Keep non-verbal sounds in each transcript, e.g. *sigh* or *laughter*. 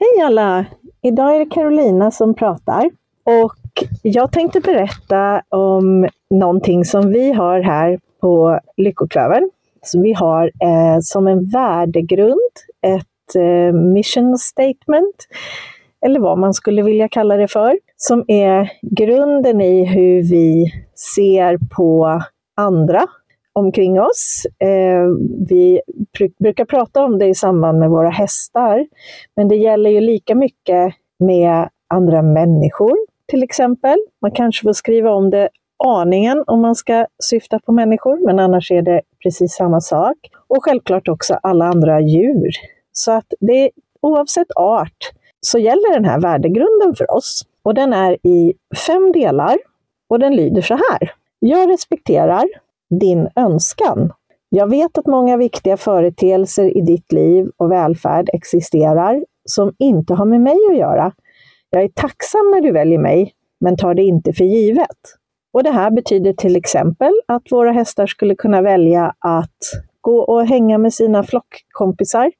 Hej alla! Idag är det Carolina som pratar. Och jag tänkte berätta om någonting som vi har här på Lyckoklövern. Så vi har eh, som en värdegrund ett eh, mission statement, eller vad man skulle vilja kalla det för, som är grunden i hur vi ser på andra omkring oss. Eh, vi brukar prata om det i samband med våra hästar, men det gäller ju lika mycket med andra människor till exempel. Man kanske får skriva om det aningen om man ska syfta på människor, men annars är det precis samma sak. Och självklart också alla andra djur. Så att det, oavsett art så gäller den här värdegrunden för oss. Och den är i fem delar och den lyder så här. Jag respekterar din önskan. Jag vet att många viktiga företeelser i ditt liv och välfärd existerar som inte har med mig att göra. Jag är tacksam när du väljer mig, men tar det inte för givet. Och det här betyder till exempel att våra hästar skulle kunna välja att gå och hänga med sina flockkompisar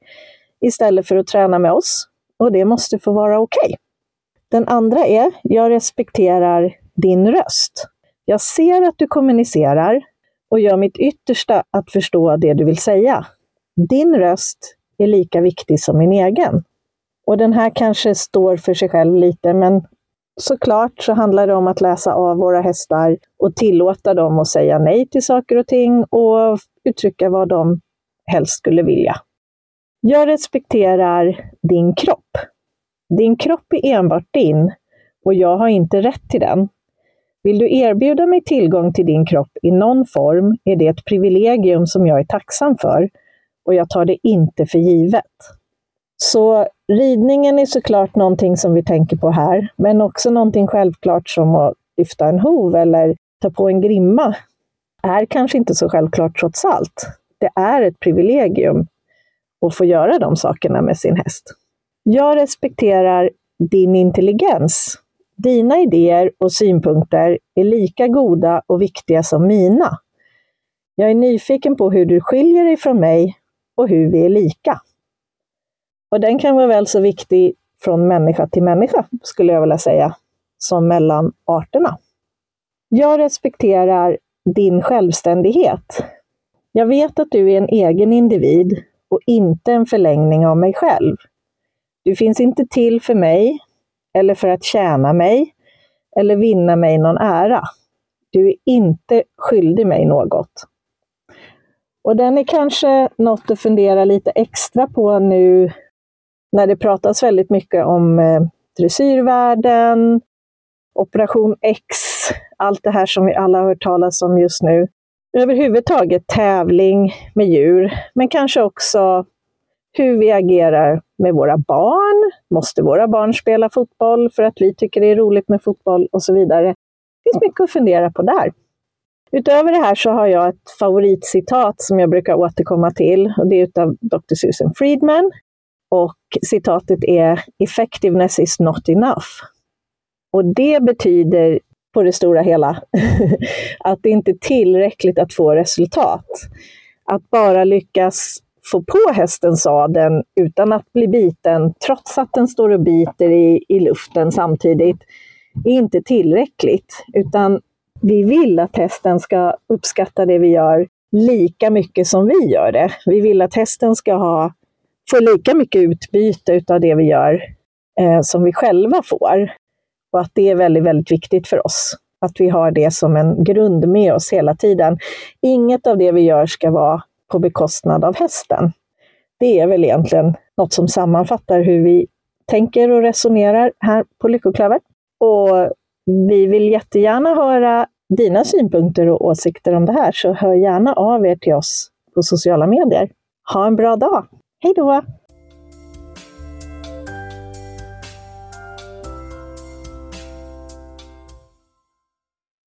istället för att träna med oss. Och det måste få vara okej. Okay. Den andra är, jag respekterar din röst. Jag ser att du kommunicerar och gör mitt yttersta att förstå det du vill säga. Din röst är lika viktig som min egen. Och den här kanske står för sig själv lite, men såklart så handlar det om att läsa av våra hästar och tillåta dem att säga nej till saker och ting och uttrycka vad de helst skulle vilja. Jag respekterar din kropp. Din kropp är enbart din och jag har inte rätt till den. Vill du erbjuda mig tillgång till din kropp i någon form är det ett privilegium som jag är tacksam för och jag tar det inte för givet. Så ridningen är såklart någonting som vi tänker på här, men också någonting självklart som att lyfta en hov eller ta på en grimma är kanske inte så självklart trots allt. Det är ett privilegium att få göra de sakerna med sin häst. Jag respekterar din intelligens. Dina idéer och synpunkter är lika goda och viktiga som mina. Jag är nyfiken på hur du skiljer dig från mig och hur vi är lika. Och den kan vara väl så viktig från människa till människa, skulle jag vilja säga, som mellan arterna. Jag respekterar din självständighet. Jag vet att du är en egen individ och inte en förlängning av mig själv. Du finns inte till för mig, eller för att tjäna mig, eller vinna mig någon ära. Du är inte skyldig mig något. Och den är kanske något att fundera lite extra på nu när det pratas väldigt mycket om eh, dressyrvärlden, Operation X, allt det här som vi alla har hört talas om just nu. Överhuvudtaget tävling med djur, men kanske också hur vi agerar med våra barn. Måste våra barn spela fotboll för att vi tycker det är roligt med fotboll och så vidare. Det finns mycket att fundera på där. Utöver det här så har jag ett favoritcitat som jag brukar återkomma till och det är utav Dr. Susan Friedman. Och citatet är “Effectiveness is not enough”. Och det betyder på det stora hela *laughs* att det inte är tillräckligt att få resultat. Att bara lyckas få på hästen sadeln utan att bli biten, trots att den står och biter i, i luften samtidigt, är inte tillräckligt. Utan vi vill att hästen ska uppskatta det vi gör lika mycket som vi gör det. Vi vill att hästen ska ha få lika mycket utbyte av det vi gör eh, som vi själva får. Och att det är väldigt, väldigt viktigt för oss. Att vi har det som en grund med oss hela tiden. Inget av det vi gör ska vara på bekostnad av hästen. Det är väl egentligen något som sammanfattar hur vi tänker och resonerar här på Lyckoklöver. Och vi vill jättegärna höra dina synpunkter och åsikter om det här, så hör gärna av er till oss på sociala medier. Ha en bra dag! Hej då!